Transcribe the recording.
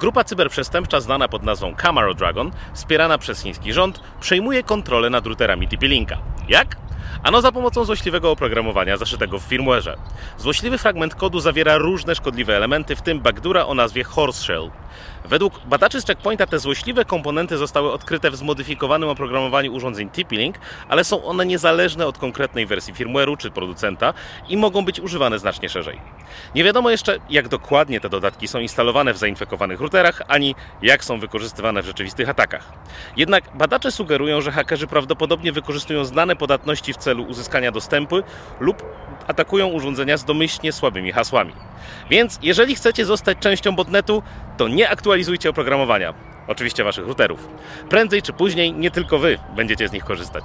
Grupa cyberprzestępcza znana pod nazwą Camaro Dragon, wspierana przez chiński rząd, przejmuje kontrolę nad routerami TP-Linka. Jak? Ano za pomocą złośliwego oprogramowania zaszytego w firmware'ze. Złośliwy fragment kodu zawiera różne szkodliwe elementy, w tym backdoora o nazwie Horse Shell. Według badaczy z Checkpointa te złośliwe komponenty zostały odkryte w zmodyfikowanym oprogramowaniu urządzeń TP-Link, ale są one niezależne od konkretnej wersji firmware'u czy producenta i mogą być używane znacznie szerzej. Nie wiadomo jeszcze, jak dokładnie te dodatki są instalowane w zainfekowanych routerach, ani jak są wykorzystywane w rzeczywistych atakach. Jednak badacze sugerują, że hakerzy prawdopodobnie wykorzystują znane podatności w celu uzyskania dostępu lub atakują urządzenia z domyślnie słabymi hasłami. Więc jeżeli chcecie zostać częścią botnetu, to nie aktualizujcie oprogramowania. Oczywiście waszych routerów. Prędzej czy później nie tylko wy będziecie z nich korzystać.